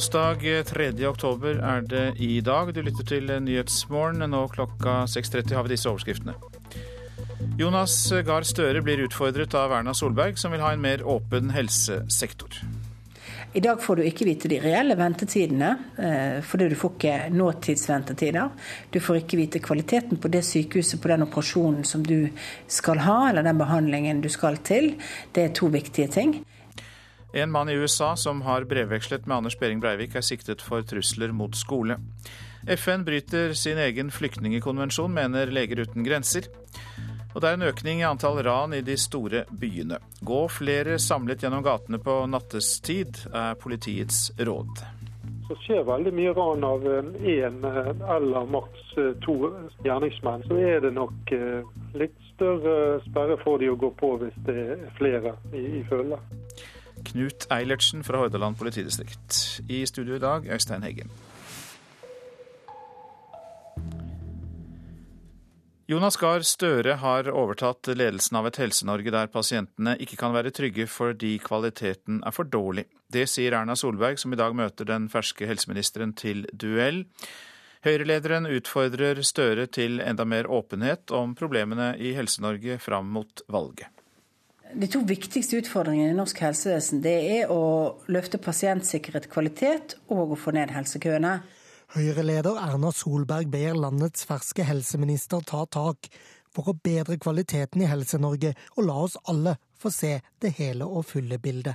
Onsdag 3. oktober er det i dag. Du lytter til Nyhetsmorgen. Nå klokka 6.30 har vi disse overskriftene. Jonas Gahr Støre blir utfordret av Erna Solberg, som vil ha en mer åpen helsesektor. I dag får du ikke vite de reelle ventetidene, eh, fordi du får ikke nåtidsventetider. Du får ikke vite kvaliteten på det sykehuset, på den operasjonen som du skal ha, eller den behandlingen du skal til. Det er to viktige ting. En mann i USA som har brevvekslet med Anders Behring Breivik, er siktet for trusler mot skole. FN bryter sin egen flyktningekonvensjon, mener Leger uten grenser. Og det er en økning i antall ran i de store byene. Gå flere samlet gjennom gatene på nattestid, er politiets råd. Så skjer veldig mye ran av én eller maks to gjerningsmenn. Så er det nok litt større sperre for de å gå på hvis det er flere i følge. Knut Eilertsen fra Hordaland politidistrikt. I studio i dag, Øystein Heggen. Jonas Gahr Støre har overtatt ledelsen av et Helse-Norge der pasientene ikke kan være trygge fordi kvaliteten er for dårlig. Det sier Erna Solberg, som i dag møter den ferske helseministeren til duell. Høyre-lederen utfordrer Støre til enda mer åpenhet om problemene i Helse-Norge fram mot valget. De to viktigste utfordringene i norsk helsevesen det er å løfte pasientsikkerhet, kvalitet og å få ned helsekøene. Høyre-leder Erna Solberg ber landets ferske helseminister ta tak for å bedre kvaliteten i Helse-Norge, og la oss alle få se det hele og fulle bildet.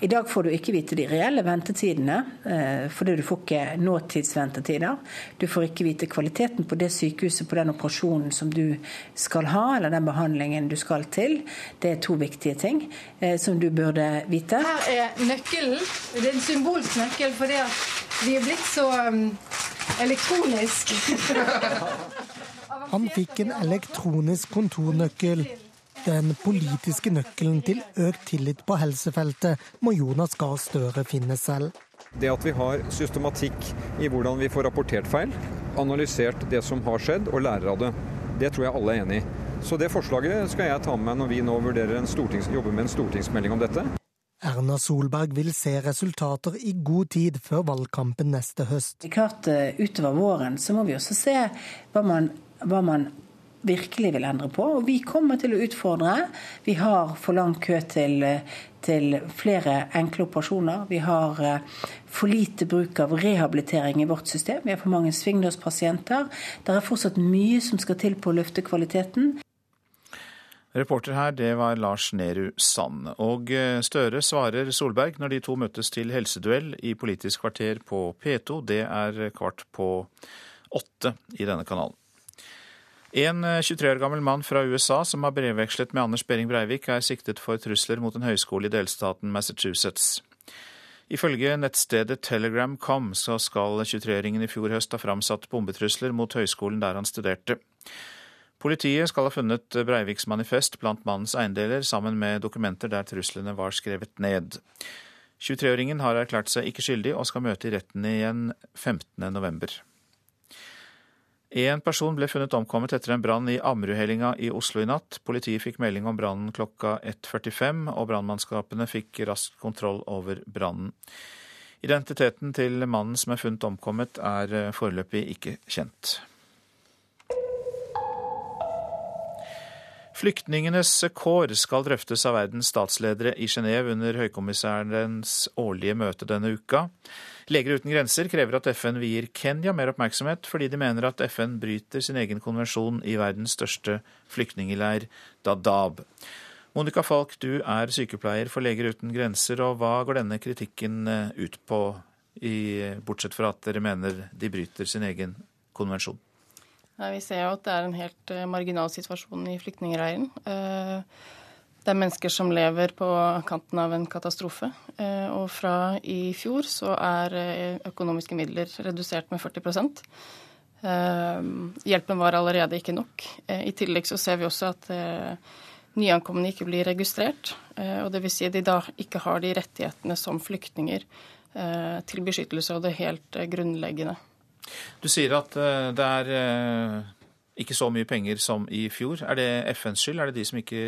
I dag får du ikke vite de reelle ventetidene, eh, fordi du får ikke nåtidsventetider. Du får ikke vite kvaliteten på det sykehuset, på den operasjonen som du skal ha, eller den behandlingen du skal til. Det er to viktige ting eh, som du burde vite. Her er nøkkelen. Det er en symbolsk nøkkel fordi vi er blitt så um, elektronisk. Han fikk en elektronisk kontornøkkel. Den politiske nøkkelen til økt tillit på helsefeltet må Jonas Gahr Støre finne selv. Det at vi har systematikk i hvordan vi får rapportert feil, analysert det som har skjedd og lærer av det, det tror jeg alle er enig i. Så det forslaget skal jeg ta med meg når vi nå vurderer en jobber med en stortingsmelding om dette. Erna Solberg vil se resultater i god tid før valgkampen neste høst. Klart eh, Utover våren så må vi også se hva man, hva man virkelig vil endre på. Og vi kommer til å utfordre. Vi har for lang kø til, til flere enkle operasjoner. Vi har eh, for lite bruk av rehabilitering i vårt system. Vi har for mange svingdørspasienter. Det er fortsatt mye som skal til på å løfte kvaliteten. Reporter her, det var Lars Nehru Sand. Og eh, Støre svarer Solberg når de to møtes til helseduell i Politisk kvarter på P2. Det er kvart på åtte i denne kanalen. En 23 eh, år gammel mann fra USA som har brevvekslet med Anders Behring Breivik, er siktet for trusler mot en høyskole i delstaten Massachusetts. Ifølge nettstedet Telegram.com så skal 23-åringen i fjor høst ha framsatt bombetrusler mot høyskolen der han studerte. Politiet skal ha funnet Breiviks manifest blant mannens eiendeler, sammen med dokumenter der truslene var skrevet ned. 23-åringen har erklært seg ikke skyldig og skal møte i retten igjen 15.11. En person ble funnet omkommet etter en brann i Ammerudhellinga i Oslo i natt. Politiet fikk melding om brannen klokka 1.45, og brannmannskapene fikk raskt kontroll over brannen. Identiteten til mannen som er funnet omkommet, er eh, foreløpig ikke kjent. Flyktningenes kår skal drøftes av verdens statsledere i Genéve under høykommissærens årlige møte denne uka. Leger uten grenser krever at FN vier Kenya mer oppmerksomhet, fordi de mener at FN bryter sin egen konvensjon i verdens største flyktningeleir, Dadaab. Monica Falk, du er sykepleier for Leger uten grenser, og hva går denne kritikken eh, ut på, i, bortsett fra at dere mener de bryter sin egen konvensjon? Nei, vi ser jo at det er en helt uh, marginal situasjon i flyktningleiren. Uh, det er mennesker som lever på kanten av en katastrofe. Eh, og fra i fjor så er eh, økonomiske midler redusert med 40 eh, Hjelpen var allerede ikke nok. I tillegg så ser vi også at nyankomne ikke blir registrert. Og dvs. Si at de da ikke har de rettighetene som flyktninger til beskyttelse og det helt grunnleggende. Du sier at det er ikke så mye penger som i fjor. Er det FNs skyld? Er det de som ikke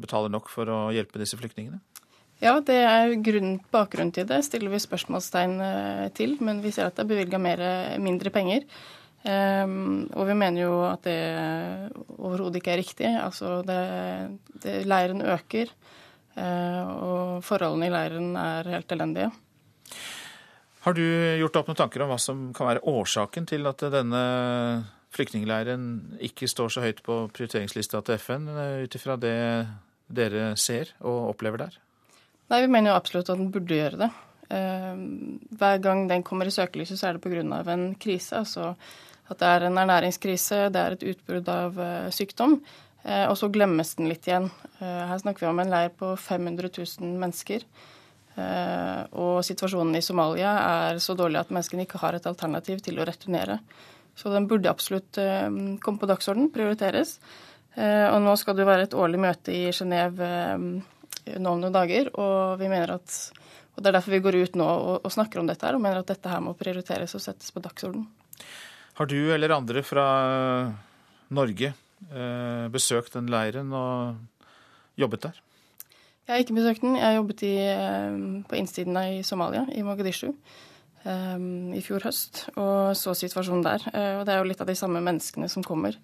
betaler nok for å hjelpe disse flyktningene? Ja, det er grunn, bakgrunnen til det, stiller vi spørsmålstegn eh, til. Men vi ser at det er bevilga mindre penger. Um, og vi mener jo at det overhodet ikke er riktig. Altså det, det, leiren øker, uh, og forholdene i leiren er helt elendige. Har du gjort opp noen tanker om hva som kan være årsaken til at denne flyktningleiren ikke står så høyt på prioriteringslista til FN, eh, ut ifra det dere ser og opplever der? Nei, Vi mener jo absolutt at den burde gjøre det. Eh, hver gang den kommer i søkelyset, så er det pga. en krise. Altså at det er en ernæringskrise, det er et utbrudd av eh, sykdom. Eh, og så glemmes den litt igjen. Her snakker vi om en leir på 500 000 mennesker. Og situasjonen i Somalia er så dårlig at menneskene ikke har et alternativ til å returnere. Så den burde absolutt komme på dagsorden, prioriteres. Og nå skal det være et årlig møte i Genéve nå om noen dager. Og vi mener at og Det er derfor vi går ut nå og, og, snakker om dette her, og mener at dette her må prioriteres og settes på dagsorden. Har du eller andre fra Norge eh, besøkt den leiren og jobbet der? Jeg har ikke besøkt den. Jeg jobbet i, eh, på innsiden i Somalia, i Mogadishu, um, i fjor høst, og så situasjonen der. Og det er jo litt av de samme menneskene som kommer.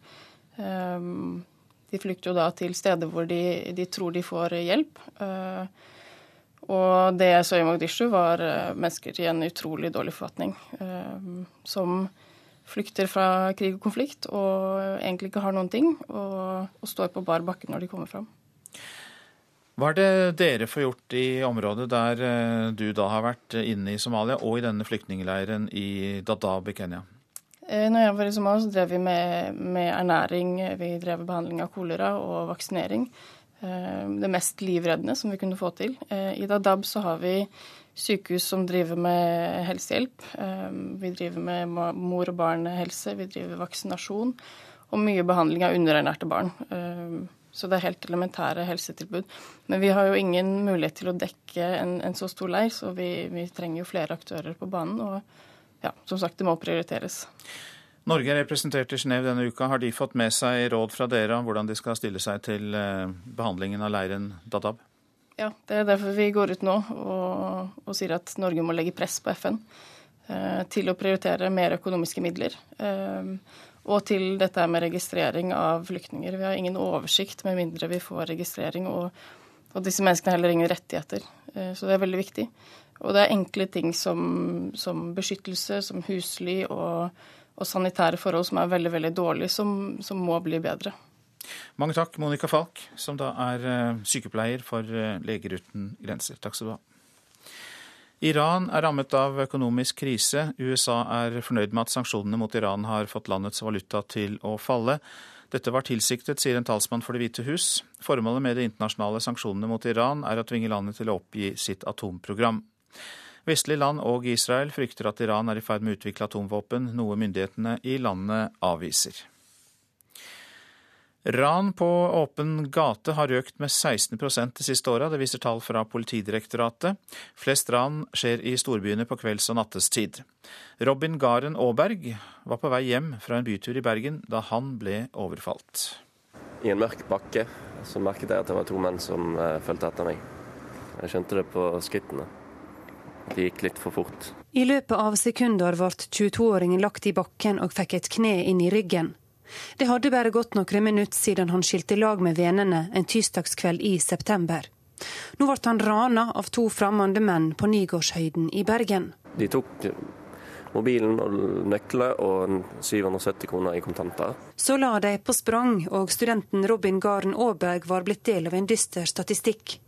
De flykter jo da til steder hvor de, de tror de får hjelp. Eh, og det jeg så i Mogadishu, var eh, mennesker i en utrolig dårlig forfatning. Eh, som flykter fra krig og konflikt og egentlig ikke har noen ting, og, og står på bar bakke når de kommer fram. Hva er det dere får gjort i området der du da har vært inne i Somalia, og i denne flyktningleiren i Dadaab i Kenya? Eh, når jeg var i Somalia, så drev vi med, med, ernæring, vi drev behandling av kolera og vaksinering. Eh, det mest livreddende som vi kunne få til. Eh, I Dadaab så har vi sykehus som driver med helsehjelp. Vi driver med mor- og barnehelse, vi driver vaksinasjon og mye behandling av underernærte barn. Så det er helt elementære helsetilbud. Men vi har jo ingen mulighet til å dekke en, en så stor leir, så vi, vi trenger jo flere aktører på banen. og ja, som sagt, det må prioriteres. Norge er representert i Genéve denne uka. Har de fått med seg råd fra dere om hvordan de skal stille seg til eh, behandlingen av leiren Dadab? Ja, det er derfor vi går ut nå og, og sier at Norge må legge press på FN eh, til å prioritere mer økonomiske midler. Eh, og til dette med registrering av flyktninger. Vi har ingen oversikt med mindre vi får registrering, og, og disse menneskene har heller ingen rettigheter. Eh, så det er veldig viktig. Og det er enkle ting som, som beskyttelse, som husly og, og, sanitære forhold som er veldig veldig dårlige, som, som, må bli bedre. Mange takk, Monica Falk, som da er eh, sykepleier for eh, Leger uten grenser. Takk skal du ha. Iran er rammet av økonomisk krise. USA er fornøyd med at sanksjonene mot Iran har fått landets valuta til å falle. Dette var tilsiktet, sier en talsmann for Det hvite hus. Formålet med de internasjonale sanksjonene mot Iran er å tvinge landet til å oppgi sitt atomprogram. Vestlige land og Israel frykter at Iran er i ferd med å utvikle atomvåpen, noe myndighetene i landet avviser. Ran på åpen gate har økt med 16% de siste åra, det viser tall fra Politidirektoratet. Flest ran skjer i storbyene på kvelds- og nattestid. Robin Garen Aaberg var på vei hjem fra en bytur i Bergen da han ble overfalt. I en mørk bakke så merket jeg at det var to menn som uh, fulgte etter meg. Jeg skjønte det på skrittene. De gikk litt for fort. I løpet av sekunder ble 22-åringen lagt i bakken og fikk et kne inn i ryggen. Det hadde bare gått noen minutter siden han skilte lag med vennene en tirsdagskveld i september. Nå ble han rana av to fremmede menn på Nygårdshøyden i Bergen. De tok mobilen og nøkler og 770 kroner i kontanter. Så la de på sprang, og studenten Robin Garen Aaberg var blitt del av en dyster statistikk.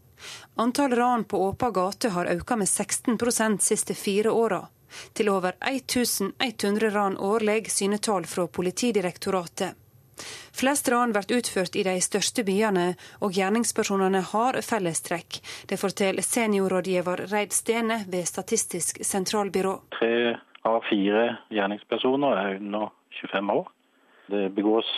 Antall ran på åpen gate har økt med 16 de siste fire åra. Til over 1100 ran årlig, syner tall fra Politidirektoratet. Flest ran blir utført i de største byene, og gjerningspersonene har fellestrekk. Det forteller seniorrådgiver Reid Stene ved Statistisk sentralbyrå. Tre av fire gjerningspersoner er under 25 år. Det begås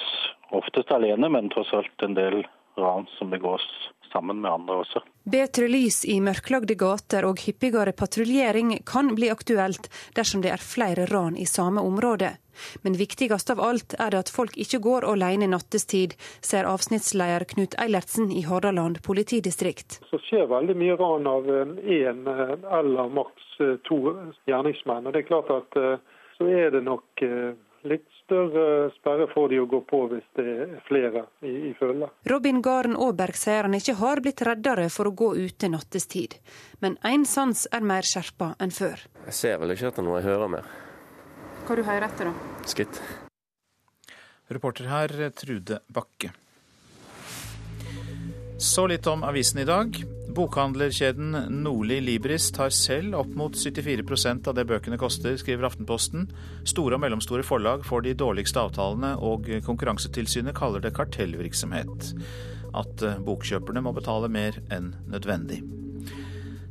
oftest alene, men tross alt en del ran som begås sammen med andre også. Bedre lys i mørklagde gater og hyppigere patruljering kan bli aktuelt dersom det er flere ran i samme område. Men viktigst av alt er det at folk ikke går alene nattestid, ser avsnittsleder Knut Eilertsen i Hordaland politidistrikt. Så skjer veldig mye ran av én eller maks to gjerningsmenn. Og det er klart at så er det nok litt større sperre får de å gå på hvis det er flere i, i følge. Robin Garen Aaberg sier han ikke har blitt reddere for å gå ute nattestid. Men én sans er mer skjerpa enn før. Jeg ser vel ikke etter noe, jeg hører mer. Hva du hører etter, da? Skritt. Reporter her, Trude Bakke. Så litt om avisen i dag. Bokhandlerkjeden Nordli Libris tar selv opp mot 74% av det bøkene koster, skriver Aftenposten. Store og mellomstore forlag får de dårligste avtalene, og Konkurransetilsynet kaller det kartellvirksomhet. At bokkjøperne må betale mer enn nødvendig.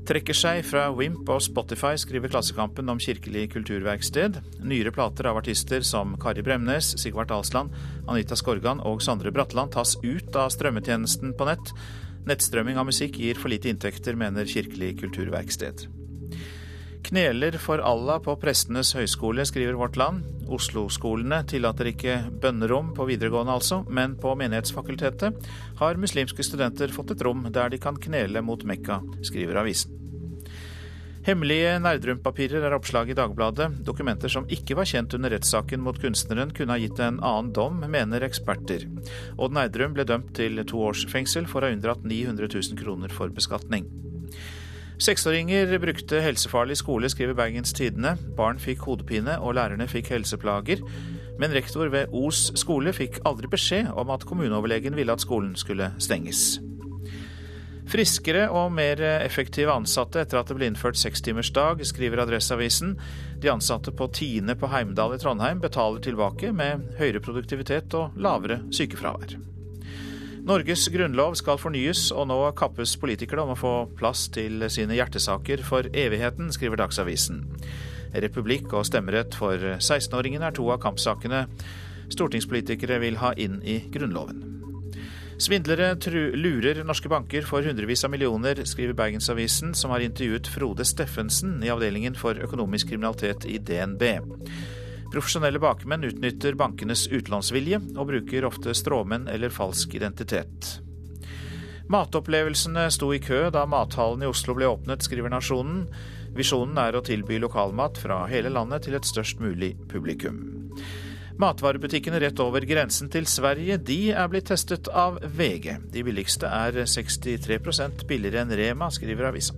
Trekker seg fra Wimp og Spotify, skriver Klassekampen om Kirkelig kulturverksted. Nyere plater av artister som Kari Bremnes, Sigvart Alsland, Anita Skorgan og Sondre Bratland tas ut av strømmetjenesten på nett. Nettstrømming av musikk gir for lite inntekter, mener Kirkelig kulturverksted. Kneler for Allah på Prestenes høgskole, skriver Vårt Land. Oslo-skolene tillater ikke bønnerom på videregående, altså, men på Menighetsfakultetet har muslimske studenter fått et rom der de kan knele mot Mekka, skriver avisen. Hemmelige Nerdrum-papirer er oppslag i Dagbladet. Dokumenter som ikke var kjent under rettssaken mot kunstneren, kunne ha gitt en annen dom, mener eksperter. Odd Nerdrum ble dømt til to års fengsel for å ha unndratt 900 000 kroner for beskatning. Seksåringer brukte helsefarlig skole, skriver Bergens Tidende. Barn fikk hodepine, og lærerne fikk helseplager. Men rektor ved Os skole fikk aldri beskjed om at kommuneoverlegen ville at skolen skulle stenges. Friskere og mer effektive ansatte etter at det ble innført sekstimersdag, skriver Adresseavisen. De ansatte på Tine på Heimdal i Trondheim betaler tilbake med høyere produktivitet og lavere sykefravær. Norges grunnlov skal fornyes, og nå kappes politikere om å få plass til sine hjertesaker for evigheten, skriver Dagsavisen. Republikk og stemmerett for 16-åringene er to av kampsakene stortingspolitikere vil ha inn i Grunnloven. Svindlere lurer norske banker for hundrevis av millioner, skriver Bergensavisen, som har intervjuet Frode Steffensen i avdelingen for økonomisk kriminalitet i DNB. Profesjonelle bakmenn utnytter bankenes utlånsvilje og bruker ofte stråmenn eller falsk identitet. Matopplevelsene sto i kø da mathallen i Oslo ble åpnet, skriver Nasjonen. Visjonen er å tilby lokalmat fra hele landet til et størst mulig publikum. Matvarebutikkene rett over grensen til Sverige de er blitt testet av VG. De billigste er 63% billigere enn Rema, skriver avisa.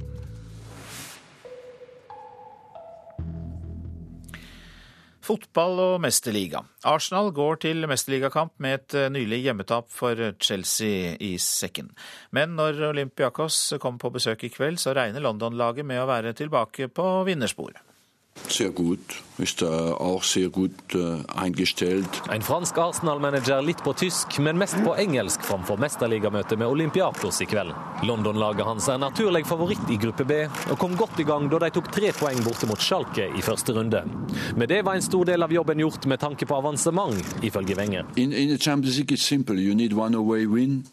Fotball og mesterliga. Arsenal går til mesterligakamp med et eh, nylig hjemmetap for Chelsea i sekken. Men når Olympiakos kommer på besøk i kveld, så regner London-laget med å være tilbake på vinnersporet. Sehr gut, ist auch sehr gut äh. En fransk Arsenal-manager litt på tysk, men mest på engelsk framfor mesterligamøtet med Olympiakos i kveld. London-laget hans er naturlig favoritt i gruppe B, og kom godt i gang da de tok tre poeng borte mot Schalke i første runde. Med det var en stor del av jobben gjort med tanke på avansement, ifølge Wenger.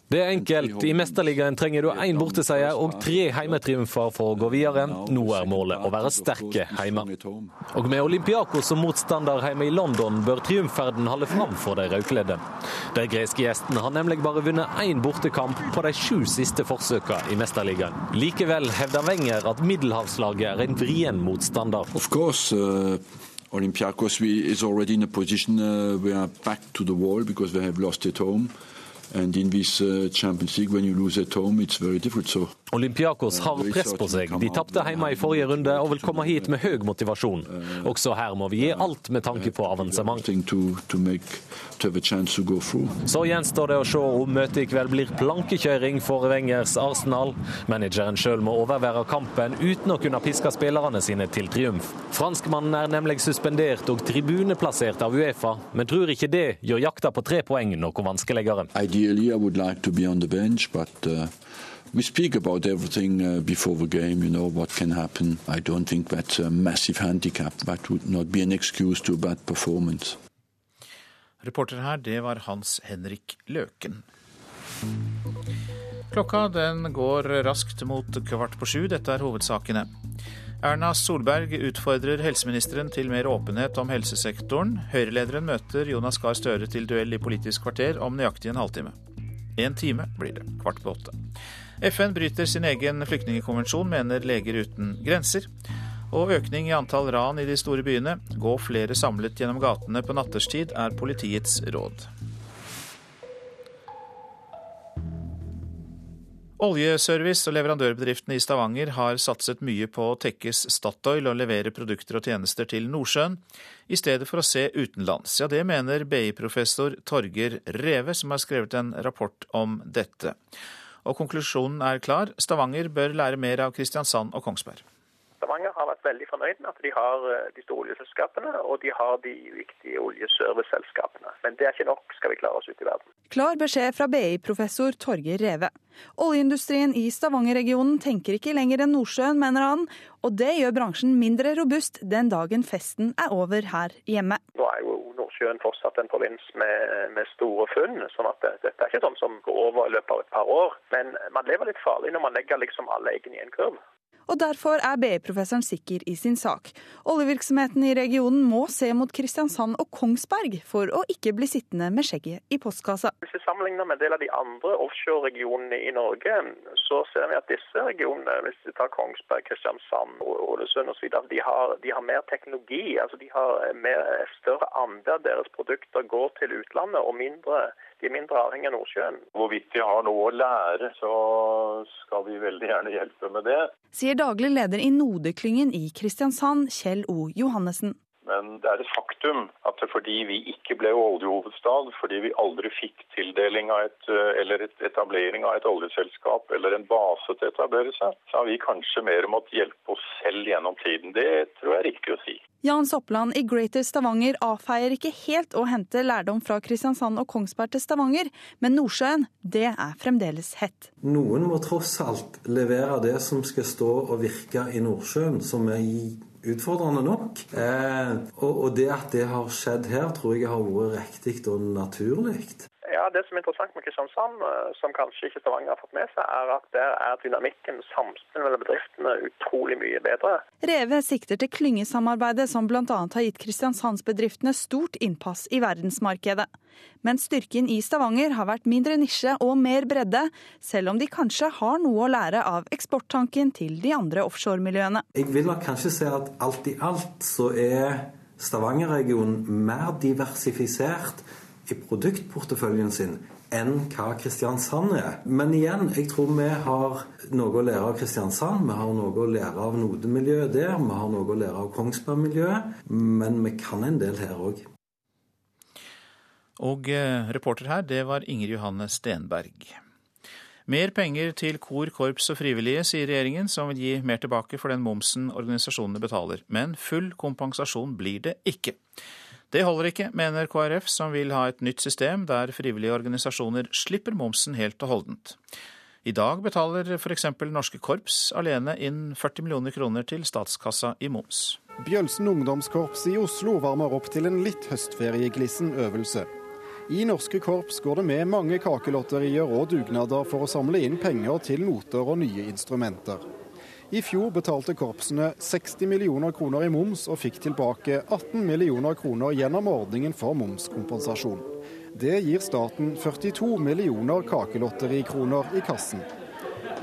Det er enkelt. I mesterligaen trenger du én borteseier og tre heimetriumfer for å gå videre. Nå er målet å være sterke hjemme. Og med Olympiakos som motstander hjemme i London bør triumfferden holde fram for de rødkledde. De greske gjestene har nemlig bare vunnet én bortekamp på de sju siste forsøkene i Mesterligaen. Likevel hevder Wenger at middelhavslaget er en vrien motstander. Of course, uh... Olympiakos we, is already in a position uh, we are back to the wall because they have lost at home. And in this uh, Champions League, when you lose at home, it's very difficult. So Olympiakos har press på seg. De tapte hjemme i forrige runde og vil komme hit med høy motivasjon. Også her må vi gi alt med tanke på avansement. Så gjenstår det å se om møtet i kveld blir plankekjøring for Wengers Arsenal. Manageren sjøl må overvære kampen uten å kunne piske spillerne sine til triumf. Franskmannen er nemlig suspendert og tribuneplassert av Uefa, men tror ikke det gjør jakta på tre poeng noe vanskeligere. Ideally, I would like to be on the bench, but uh... We speak about everything uh, before the game, you know, what can happen. I don't think that's a massive handicap. That would not be an excuse to a bad performance. Reporter her, det var Hans Henrik Løken. Klokka den går raskt mot kvart på sju. Dette er hovedsakene. Erna Solberg utfordrer helseministeren til mer åpenhet om helsesektoren. Høyre-lederen møter Jonas Gahr Støre til duell i Politisk kvarter om nøyaktig en halvtime. En time blir det, kvart på åtte. FN bryter sin egen flyktningkonvensjon, mener Leger uten grenser. Og økning i antall ran i de store byene. Gå flere samlet gjennom gatene på natterstid, er politiets råd. Oljeservice- og leverandørbedriftene i Stavanger har satset mye på å tekkes Statoil og levere produkter og tjenester til Nordsjøen, i stedet for å se utenlands. Ja, det mener BI-professor Torger Reve, som har skrevet en rapport om dette. Og konklusjonen er klar, Stavanger bør lære mer av Kristiansand og Kongsberg. Vært veldig fornøyd med at de har eh, de store oljeselskapene og de har de viktige oljeserviceselskapene. Men det er ikke nok, skal vi klare oss ut i verden. Klar beskjed fra BI-professor Torgeir Reve. Oljeindustrien i Stavanger-regionen tenker ikke lenger enn Nordsjøen, mener han. Og det gjør bransjen mindre robust den dagen festen er over her hjemme. Nå er jo Nordsjøen fortsatt en provins med, med, store funn, sånn at det, dette er ikke sånn som går over i løpet av et par år. Men man lever litt farlig når man legger liksom alle eggene i en kurv og derfor er BI-professoren sikker i sin sak. Oljevirksomheten i regionen må se mot Kristiansand og Kongsberg for å ikke bli sittende med skjegget i postkassa. Hvis vi sammenligner med en del av de andre offshore-regionene i Norge, så ser vi at disse regionene, hvis vi tar Kongsberg, Kristiansand, Ålesund osv., de, har, de har mer teknologi. altså De har mer, større andel av deres produkter går til utlandet og mindre de er mindre avhengig av Nordsjøen. Hvorvidt de har noe å lære, så skal vi veldig gjerne hjelpe med det. Sier daglig leder i Node-klyngen i Kristiansand, Kjell O. Johannessen. Men det er et faktum at fordi vi ikke ble oljehovedstad, fordi vi aldri fikk tildeling av et, eller et etablering av et oljeselskap eller en base til å etablere seg, så har vi kanskje mer måttet hjelpe oss selv gjennom tiden. Det tror jeg er riktig å si. Jan Soppland i Greater Stavanger avfeier ikke helt å hente lærdom fra Kristiansand og Kongsberg til Stavanger, men Nordsjøen, det er fremdeles hett. Noen må tross alt levere det som skal stå og virke i Nordsjøen, som er utfordrende nok. Eh, og, og det at det har skjedd her, tror jeg har vært riktig og naturlig. Ja, Det som er interessant med Kristiansand, eh, som kanskje ikke Stavanger har fått med seg, er at der er dynamikken, samspillet mellom bedriftene, utrolig mye bedre. Reve sikter til klyngesamarbeidet som bl.a. har gitt Kristiansandsbedriftene stort innpass i verdensmarkedet. Men styrken i Stavanger har vært mindre nisje og mer bredde, selv om de kanskje har noe å lære av eksporttanken til de andre offshoremiljøene. Jeg vil nok kanskje si at alt i alt så er Stavanger-regionen mer diversifisert i produktporteføljen sin enn hva Kristiansand er. Men igjen, jeg tror vi har noe å lære av Kristiansand. Vi har noe å lære av Node-miljøet der. Vi har noe å lære av Kongsberg-miljøet. Men vi kan en del her òg. Og eh, reporter her, det var Inger Johanne Stenberg. Mer penger til kor, korps og frivillige, sier regjeringen, som vil gi mer tilbake for den momsen organisasjonene betaler. Men full kompensasjon blir det ikke. Det holder ikke, mener KrF, som vil ha et nytt system der frivillige organisasjoner slipper momsen helt og holdent. I dag betaler f.eks. norske korps alene inn 40 millioner kroner til statskassa i moms. Bjølsen ungdomskorps i Oslo varmer opp til en litt høstferieglissen øvelse. I norske korps går det med mange kakelotterier og dugnader for å samle inn penger til noter og nye instrumenter. I fjor betalte korpsene 60 millioner kroner i moms og fikk tilbake 18 millioner kroner gjennom ordningen for momskompensasjon. Det gir staten 42 millioner kakelotterikroner i kassen.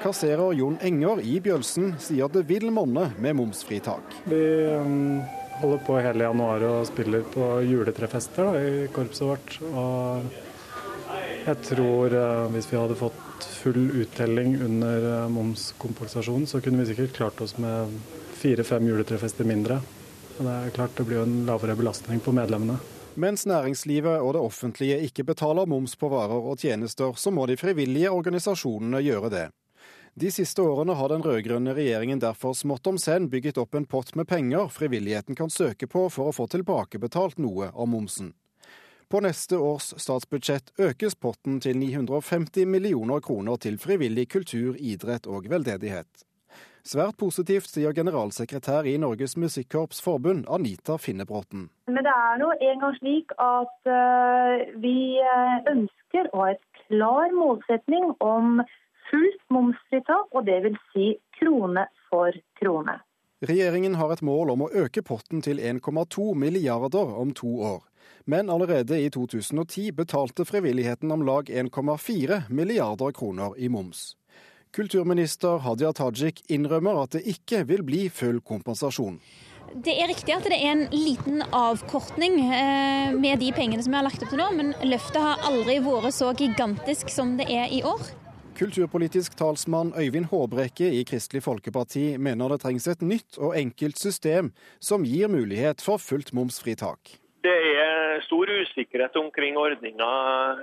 Kasserer Jon Enger i Bjølsen sier det vil monne med momsfritak. Vi um, holder på hele januar og spiller på juletrefester da, i korpset vårt. Og jeg tror uh, hvis vi hadde fått full uttelling under eh, momskompensasjonen, så kunne vi sikkert klart oss med fire-fem juletrefester mindre. Det er klart det blir en lavere belastning på medlemmene. Mens næringslivet og det offentlige ikke betaler moms på varer og tjenester, så må de frivillige organisasjonene gjøre det. De siste årene har den rød-grønne regjeringen derfor smått om senn bygget opp en pott med penger frivilligheten kan søke på for å få tilbakebetalt noe av momsen. På neste års statsbudsjett økes potten til 950 millioner kroner til frivillig kultur, idrett og veldedighet. Svært positivt, sier generalsekretær i Norges Musikkorps Forbund, Anita Finnebråten. Men det er nå engang slik at uh, vi eh, ønsker å ha et klar målsetning om fullt momsfritak, og det vil si krone for krone. Regjeringen har et mål om å øke potten til 1,2 milliarder om to år. Men allerede i 2010 betalte frivilligheten om lag 1,4 milliarder kroner i moms. Kulturminister Hadia Tajik innrømmer at det ikke vil bli full kompensasjon. Det er riktig at det er en liten avkortning eh, med de pengene som vi har lagt opp til nå, men løftet har aldri vært så gigantisk som det er i år. Kulturpolitisk talsmann Øyvind Håbrekke i Kristelig Folkeparti mener det trengs et nytt og enkelt system som gir mulighet for fullt momsfritak. Det er stor usikkerhet omkring ordninga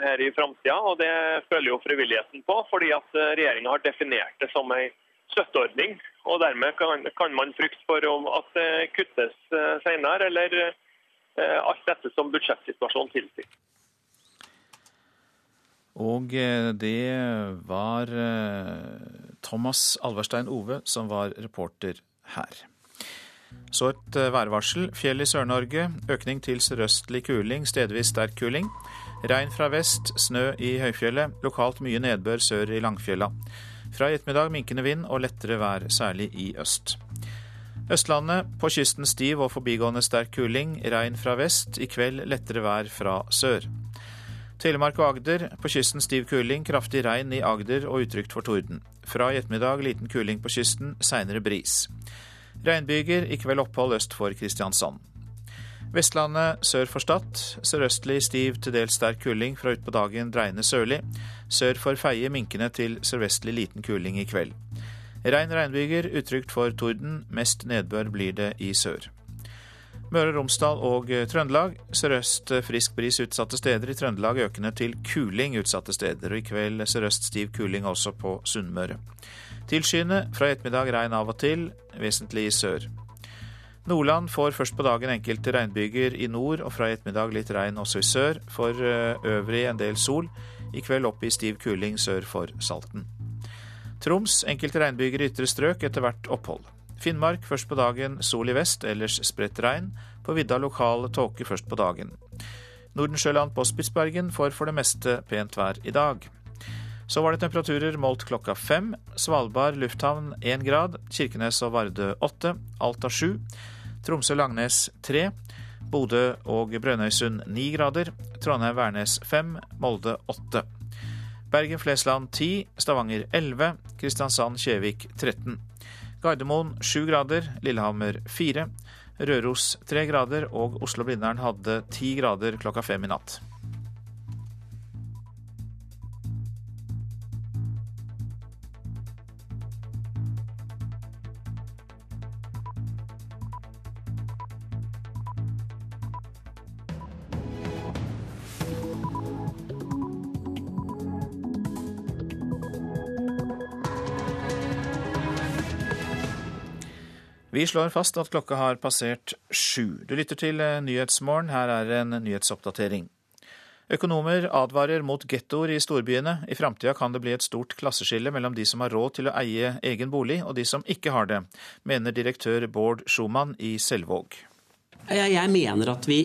her i framtida, og det føler jo frivilligheten på. Fordi at regjeringa har definert det som ei støtteordning. Og dermed kan, man frykte for at det kuttes eh, senere, eller eh, alt dette som budsjettsituasjonen tilsier. Og eh, det var Thomas Alverstein Ove som var reporter her. Så et værvarsel. Fjell i Sør-Norge. Økning til sørøstlig kuling, stedvis sterk kuling. Regn fra vest, snø i høyfjellet. Lokalt mye nedbør sør i Langfjella. Fra i ettermiddag minkende vind og lettere vær, særlig i øst. Østlandet på kysten stiv og forbigående sterk kuling, regn fra vest. I kveld lettere vær fra sør. Telemark og Agder på kysten stiv kuling, kraftig regn i Agder og utrygt for torden. Fra i ettermiddag liten kuling på kysten, seinere bris. Regnbyger, i kveld opphold øst for Kristiansand. Vestlandet sør for Stad. Sørøstlig stiv til dels sterk kuling, fra utpå dagen dreiende sørlig. Sør for Feie minkende til sørvestlig liten kuling i kveld. Regn regnbyger, utrygt for torden. Mest nedbør blir det i sør. Møre og Romsdal og Trøndelag. Sørøst frisk bris utsatte steder. I Trøndelag økende til kuling utsatte steder. Og i kveld sørøst stiv kuling også på Sunnmøre. Tilskyende, fra i ettermiddag regn av og til, vesentlig i sør. Nordland får først på dagen enkelte regnbyger i nord, og fra i ettermiddag litt regn også i sør. For eh, øvrig en del sol. I kveld opp i stiv kuling sør for Salten. Troms enkelte regnbyger i ytre strøk, etter hvert opphold. Finnmark først på dagen sol i vest, ellers spredt regn. På vidda lokal tåke først på dagen. Nordensjøland på Spitsbergen får for det meste pent vær i dag. Så var det temperaturer målt klokka fem. Svalbard lufthavn én grad. Kirkenes og Vardø åtte. Alta sju. Tromsø-Langnes tre. Bodø og Brønnøysund ni grader. Trondheim-Værnes fem. Molde åtte. Bergen-Flesland ti. Stavanger elleve. Kristiansand-Kjevik 13. Gardermoen sju grader. Lillehammer fire. Røros tre grader. Og Oslo-Blindern hadde ti grader klokka fem i natt. Vi slår fast at klokka har passert sju. Du lytter til eh, Nyhetsmorgen. Her er en nyhetsoppdatering. Økonomer advarer mot gettoer i storbyene. I framtida kan det bli et stort klasseskille mellom de som har råd til å eie egen bolig, og de som ikke har det, mener direktør Bård Schumann i Selvåg. Jeg mener at vi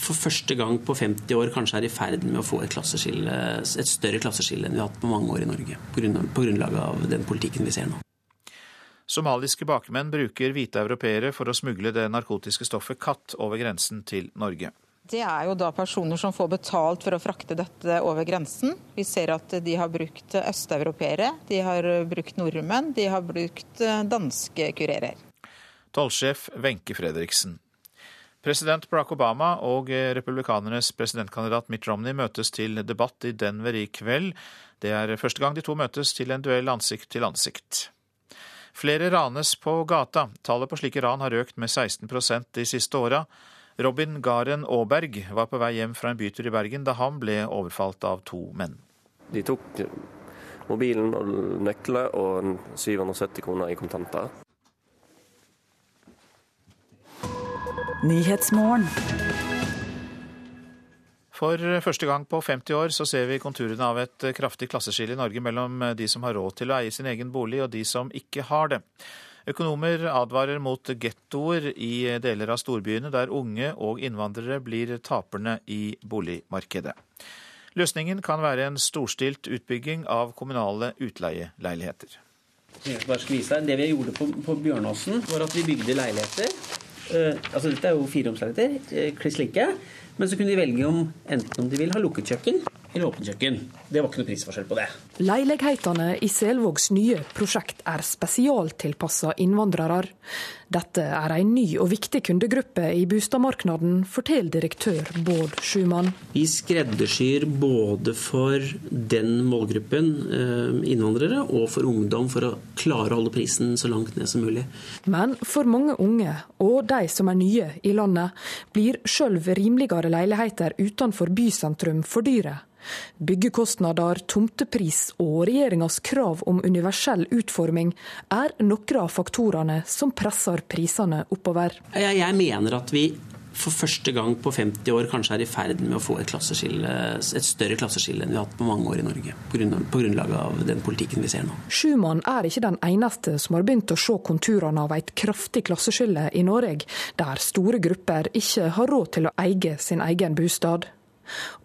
for første gang på 50 år kanskje er i ferd med å få et, et større klasseskille enn vi har hatt på mange år i Norge, på grunnlag av den politikken vi ser nå. Somaliske bakmenn bruker hvite europeere for å smugle det narkotiske stoffet katt over grensen til Norge. Det er jo da personer som får betalt for å frakte dette over grensen. Vi ser at de har brukt østeuropeere, de har brukt nordmenn, de har brukt danske kurerer. Tollsjef Wenche Fredriksen. President Barack Obama og republikanernes presidentkandidat Mitt Romney møtes til debatt i Denver i kveld. Det er første gang de to møtes til en duell ansikt til ansikt. Flere ranes på gata. Tallet på slike ran har økt med 16% de siste åra. Robin Garen Aaberg var på vei hjem fra en bytur i Bergen da han ble overfalt av to menn. De tok mobilen og nøkler og 770 kroner i kontanter. For første gang på 50 år så ser vi konturene av et kraftig klasseskille i Norge mellom de som har råd til å eie sin egen bolig og de som ikke har det. Økonomer advarer mot gettoer i deler av storbyene, der unge og innvandrere blir taperne i boligmarkedet. Løsningen kan være en storstilt utbygging av kommunale utleieleiligheter. Det vi gjorde på, på Bjørnåsen, var at vi bygde leiligheter. Uh, altså Dette er jo fireromsleiligheter, uh, kliss like. Men så kunne de velge om enten om de vil ha lukket kjøkken eller åpent kjøkken. Det var ikke noe prisforskjell på det. Leilighetene i Selvågs nye prosjekt er spesialtilpassa innvandrere. Dette er en ny og viktig kundegruppe i boligmarkedet, forteller direktør Bård Schumann. Vi skreddersyr både for den målgruppen, eh, innvandrere, og for ungdom, for å klare å holde prisen så langt ned som mulig. Men for mange unge, og de som er nye i landet, blir sjøl rimeligere leiligheter utenfor bysentrum for dyre. Byggekostnader, tomtepris og regjeringas krav om universell utforming er noen av faktorene som presser prisene oppover. Jeg mener at vi for første gang på 50 år kanskje er i ferd med å få et, et større klasseskille enn vi har hatt på mange år i Norge. På, grunn, på grunnlag av den politikken vi ser nå. Schumann er ikke den eneste som har begynt å se konturene av et kraftig klasseskille i Norge, der store grupper ikke har råd til å eie sin egen bostad.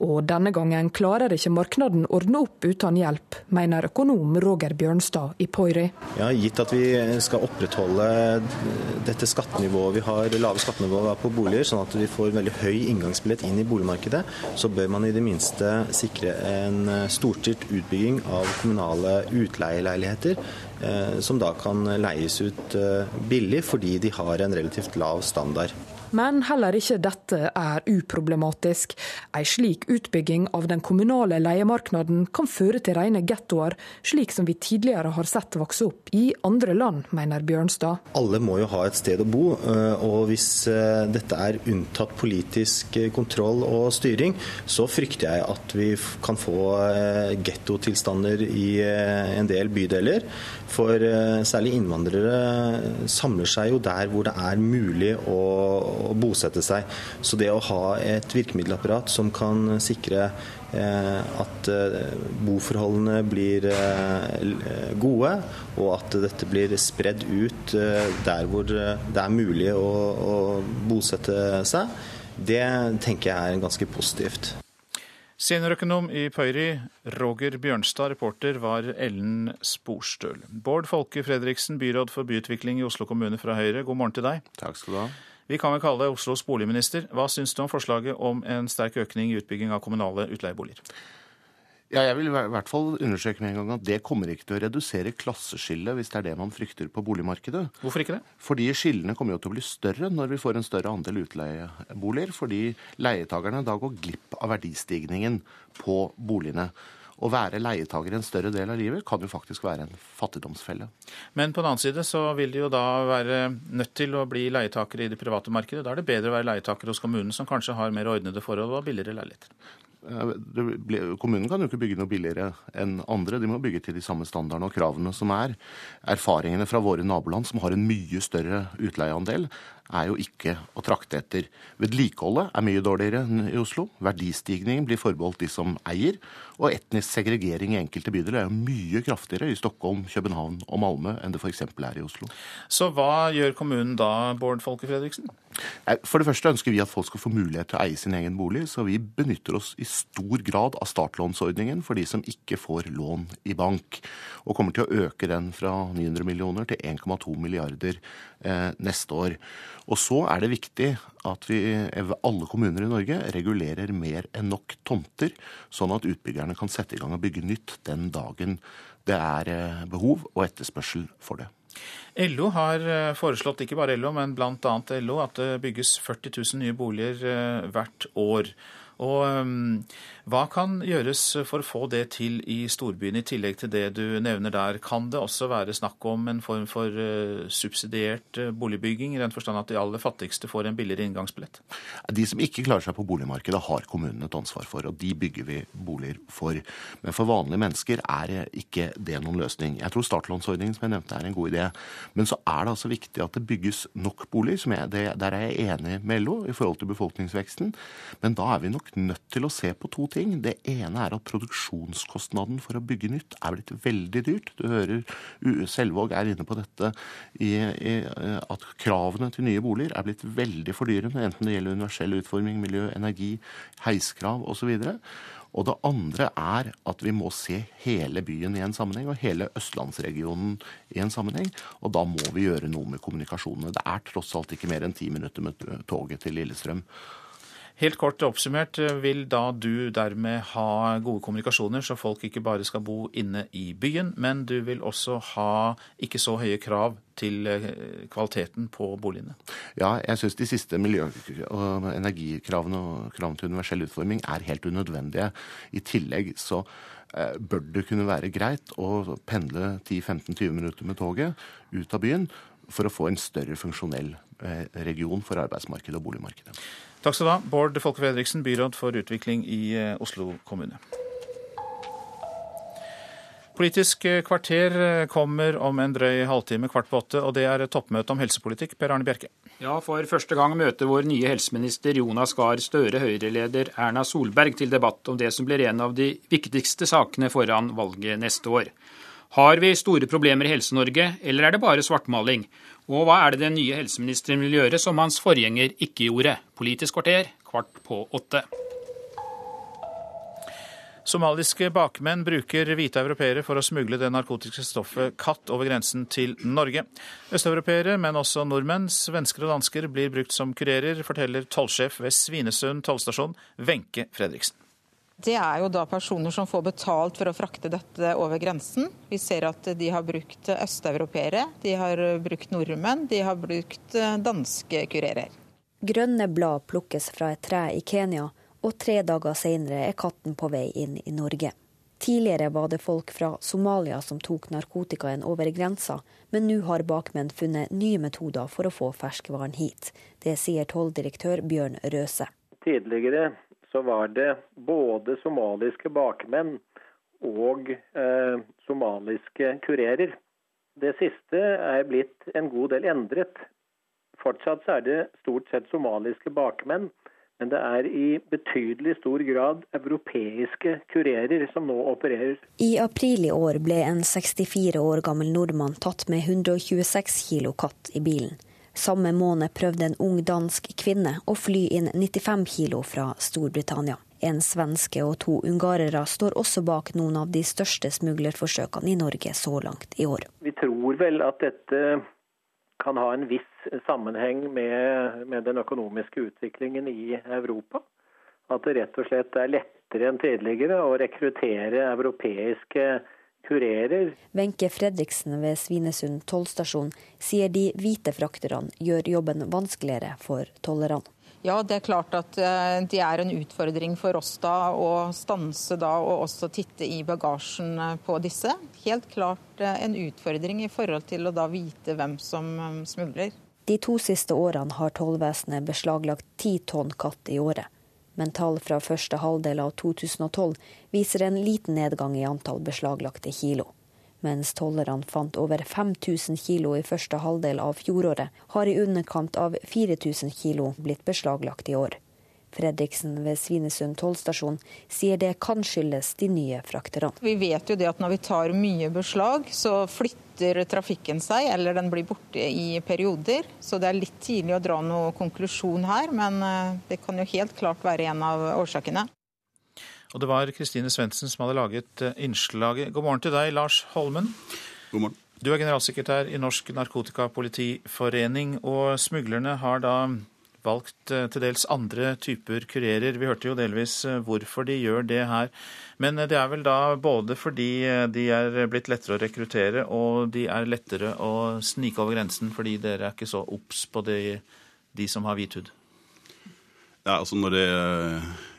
Og denne gangen klarer ikke markedet ordne opp uten hjelp, mener økonom Roger Bjørnstad i Poiri. Ja, gitt at vi skal opprettholde dette skattenivået vi har, lave skattenivået på boliger, sånn at vi får veldig høy inngangsbillett inn i boligmarkedet, så bør man i det minste sikre en storstilt utbygging av kommunale utleieleiligheter eh, som da kan leies ut eh, billig fordi de har en relativt lav standard. Men heller ikke dette er uproblematisk. En slik utbygging av den kommunale leiemarkedet kan føre til rene gettoer, slik som vi tidligere har sett vokse opp i andre land, mener Bjørnstad. Alle må jo ha et sted å bo, eh, og hvis eh, dette er unntatt politisk eh, kontroll og styring, så frykter jeg at vi kan få gettotilstander i en del bydeler. For særlig innvandrere samler seg jo der hvor det er mulig å å bosette seg. Så det å ha et virkemiddelapparat som kan sikre eh, at eh, boforholdene blir eh, gode, og at dette blir spredd ut der hvor det er mulig å, å bosette seg, det tenker jeg er ganske positivt. Seniorøkonom i Pøyri, Roger Bjørnstad. Reporter var Ellen Sporstøl. Bård Folke Fredriksen, byråd for byutvikling i Oslo kommune fra Høyre, god morgen til deg. Takk skal du ha. Vi kan vel kalle det Oslos boligminister. Hva syns du om forslaget om en sterk økning i utbygging av kommunale utleieboliger? Ja, jeg vil i hvert fall understreke med en gang at det kommer ikke til å redusere klasseskillet hvis det er det man frykter på boligmarkedet. Hvorfor ikke det? Fordi skillene kommer jo til å bli større når vi får en større andel utleieboliger. Fordi leietakerne da går glipp av verdistigningen på boligene. Å være leietager en større del av livet kan jo faktisk være en fattigdomsfelle. Men på den annen side så vil de jo da være nødt til å bli leietakere i det private markedet. Da er det bedre å være leietaker hos kommunen, som kanskje har mer ordnede forhold og billigere leiligheter. Kommunen kan jo ikke bygge noe billigere enn andre. De må bygge til de samme standardene og kravene som er. Erfaringene fra våre naboland, som har en mye større utleieandel, er jo ikke å trakte etter. Vedlikeholdet er mye dårligere enn i Oslo. Verdistigningen blir forbeholdt de som eier. Og etnisk segregering i enkelte bydeler er jo mye kraftigere i Stockholm, København og Malmö enn det f.eks. er i Oslo. Så hva gjør kommunen da, Bård Folke Fredriksen? For det første ønsker vi at folk skal få mulighet til å eie sin egen bolig, så vi benytter oss i stor grad av startlånsordningen for de som ikke får lån i bank. Og kommer til å øke den fra 900 millioner til 1,2 milliarder eh, neste år. Og så er det viktig at vi, alle kommuner i Norge regulerer mer enn nok tomter, sånn at utbyggerne kan sette i gang og bygge nytt den dagen det er eh, behov og etterspørsel for det. LO har eh, foreslått, ikke bare LO, men bl.a. LO, at det bygges 40 000 nye boliger eh, hvert år. Og um, hva kan gjøres for å få det til i storbyen, i tillegg til det du nevner der? Kan det også være snakk om en form for uh, subsidiert uh, boligbygging, i den forstand at de aller fattigste får en billigere inngangsbillett? De som ikke klarer seg på boligmarkedet, har kommunen et ansvar for, og de bygger vi boliger for. Men for vanlige mennesker er ikke det noen løsning. Jeg tror startlånsordningen som jeg nevnte er en god idé. Men så er det altså viktig at det bygges nok boliger. Jeg, det, der er jeg enig med LO i forhold til befolkningsveksten. Men da er vi nok nødt til å se på to ting ting. Det ene er at produksjonskostnaden for å bygge nytt er blitt veldig dyrt. Du hører Selvåg er inne på dette i, i, at kravene til nye boliger er blitt veldig fordyrende, enten det gjelder universell utforming, miljø, energi, heiskrav osv. Og det andre er at vi må se hele byen i en sammenheng, og hele østlandsregionen i en sammenheng. Og da må vi gjøre noe med kommunikasjonene. Det er tross alt ikke mer enn ti minutter med toget til Lillestrøm. Helt kort oppsummert, vil da du dermed ha gode kommunikasjoner, så folk ikke bare skal bo inne i byen, men du vil også ha ikke så høye krav til eh, kvaliteten på boligene? Ja, jeg syns de siste miljø- og energikravene og kravene til universell utforming er helt unødvendige. I tillegg så eh, bør det kunne være greit å pendle 10-15-20 minutter med toget ut av byen for å få en større funksjonell eh, region for arbeidsmarkedet og boligmarkedet. Takk skal du ha, Bård Folke Fredriksen, byråd for utvikling i eh, Oslo kommune. Politisk eh, kvarter eh, kommer om en drøy halvtime, kvart på åtte, og det er toppmøte om helsepolitikk. Per Arne Bjerke. Ja, for første gang møter vår nye helseminister Jonas Gahr Støre Høyre-leder Erna Solberg til debatt om det som blir en av de viktigste sakene foran valget neste år. Har vi store problemer i Helse-Norge, eller er det bare svartmaling? Og hva er det den nye helseministeren vil gjøre som hans forgjenger ikke gjorde? Politisk kvarter, kvart på åtte. Somaliske bakmenn bruker hvite europeere for å smugle det narkotiske stoffet katt over grensen til Norge. Østeuropeere, men også nordmenn, svensker og dansker blir brukt som kurerer, forteller tollsjef ved Svinesund tollstasjon, Wenche Fredriksen. Det er jo da personer som får betalt for å frakte dette over grensen. Vi ser at de har brukt østeuropeere, de har brukt nordmenn, de har brukt eh, danske kurerer. Grønne blad plukkes fra et tre i Kenya, og tre dager senere er katten på vei inn i Norge. Tidligere var det folk fra Somalia som tok narkotikaen over grensa, men nå har bakmenn funnet nye metoder for å få ferskvaren hit. Det sier tolldirektør Bjørn Røse. Tidligere så var det både somaliske bakmenn og eh, somaliske kurerer. Det siste er blitt en god del endret. Fortsatt er det stort sett somaliske bakmenn, men det er i betydelig stor grad europeiske kurerer som nå opererer. I april i år ble en 64 år gammel nordmann tatt med 126 kilo katt i bilen. Samme måned prøvde en ung dansk kvinne å fly inn 95 kilo fra Storbritannia. En svenske og to ungarere står også bak noen av de største smuglerforsøkene i Norge så langt i år. Vi tror vel at dette kan ha en viss sammenheng med, med den økonomiske utviklingen i Europa. At det rett og slett er lettere enn tidligere å rekruttere europeiske kurerer. Wenche Fredriksen ved Svinesund tollstasjon sier de hvite frakterne gjør jobben vanskeligere for tollerne. Ja, det er klart at eh, det er en utfordring for oss da å stanse da og også titte i bagasjen eh, på disse. Helt klart eh, en utfordring i forhold til å da vite hvem som smugler. De to siste årene har tollvesenet beslaglagt ti tonn katt i året men tall fra første halvdel av 2012 viser en liten nedgang i antall beslaglagte kilo. Mens tollerne fant over 5000 kilo i første halvdel av fjoråret, har i underkant av 4000 kilo blitt beslaglagt i år. Fredriksen ved Svinesund tollstasjon sier det kan skyldes de nye frakterne. Vi vet jo det at når vi tar mye beslag, så flytter trafikken seg, eller den blir borte i perioder. Så det er litt tidlig å dra noen konklusjon her, men eh, det kan jo helt klart være en av årsakene. Og det var Kristine Svendsen som hadde laget eh, innslaget. God morgen til deg, Lars Holmen. God morgen. Du er generalsekretær i Norsk Narkotikapolitiforening, og smuglerne har da valgt eh, til dels andre typer kurerer. Vi hørte jo delvis eh, hvorfor de gjør det her. Men eh, det er vel da både fordi de er blitt lettere å rekruttere, og de er lettere å snike over grensen fordi dere er ikke så obs på de, de som har hvit hud? Ja, altså Når det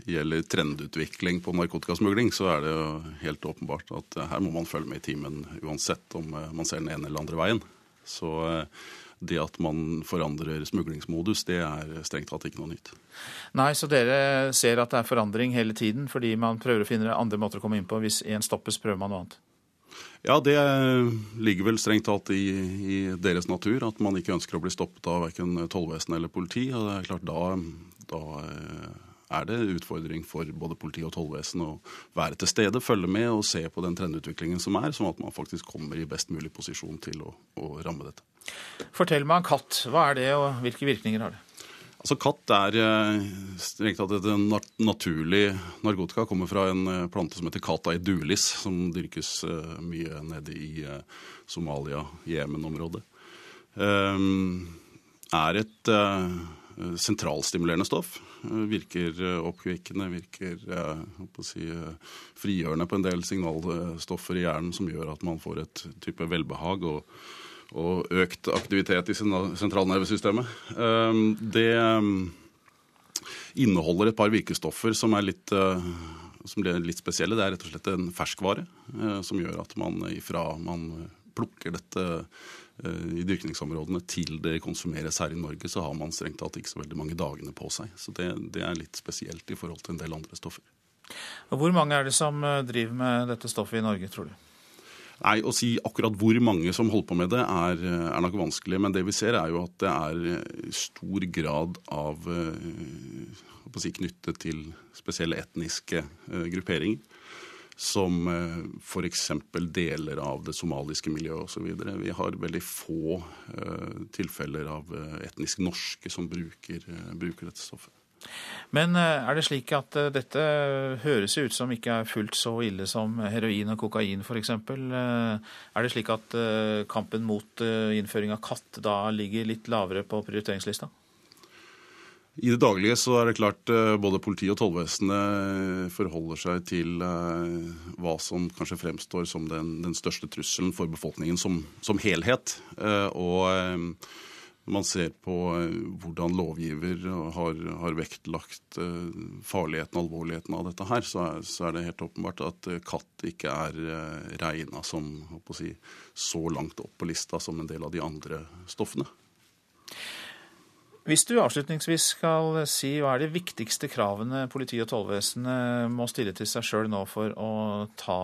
gjelder trendutvikling på narkotikasmugling, så er det jo helt åpenbart at her må man følge med i timen uansett om man ser den ene eller andre veien. Så det at man forandrer smuglingsmodus, det er strengt tatt ikke noe nytt. Nei, så dere ser at det er forandring hele tiden fordi man prøver å finne andre måter å komme inn på. Hvis én stoppes, prøver man noe annet? Ja, det ligger vel strengt tatt i, i, deres natur at man ikke ønsker å bli stoppet av verken tollvesen eller politi. og det er klart da, da er det utfordring for både politi og tollvesen å være til stede, følge med og se på den trendutviklingen som er, sånn at man faktisk kommer i best mulig posisjon til å, å ramme dette. Fortell meg om katt. Hva er det, og hvilke virkninger har det? Altså Katt er eh, strengt tatt et naturlig narkotika. Kommer fra en eh, plante som heter Cata edulis, som dyrkes eh, mye nede i Somalia, Jemen-området. Er et sentralstimulerende stoff. Virker oppkvikkende, virker si, frigjørende på en del signalstoffer i hjernen som gjør at man får et type velbehag. og og økt aktivitet i sentralnervesystemet. Det inneholder et par virkestoffer som er litt, eh, som blir litt spesielle. Det er rett og slett en ferskvare eh, som gjør at man ifra man plukker dette eh, i dyrkningsområdene til det konsumeres her i Norge, så har man strengt tatt ikke så veldig mange dagene på seg. Så det, det er litt spesielt i forhold til en del andre stoffer. Hvor mange er det som driver med dette stoffet i Norge, tror du? Nei, Å si akkurat hvor mange som holder på med det, er, er, nok vanskelig. Men det vi ser, er jo at det er stor grad av si, knyttet til spesielle etniske grupperinger. Som uh, f.eks. deler av det somaliske miljøet osv. Vi har veldig få uh, tilfeller av etnisk norske som bruker, bruker dette stoffet. Men eh, er det slik at eh, dette høres ut som ikke er fullt så ille som heroin og kokain f.eks.? Eh, er det slik at kampen mot innføring av katt da ligger litt lavere på prioriteringslista? I det daglige så er det klart både politiet og tollvesenet forholder seg til hva som kanskje fremstår som den, den største trusselen for befolkningen som, som helhet. Og når man ser på eh, hvordan lovgiver har, har vektlagt eh, farligheten og alvorligheten av dette her, så er, så er det helt åpenbart at eh, katt ikke er regna som si, så langt opp på lista som en del av de andre stoffene. Hvis du avslutningsvis skal si hva er de viktigste kravene politiet og tollvesenet må stille til seg sjøl nå for å ta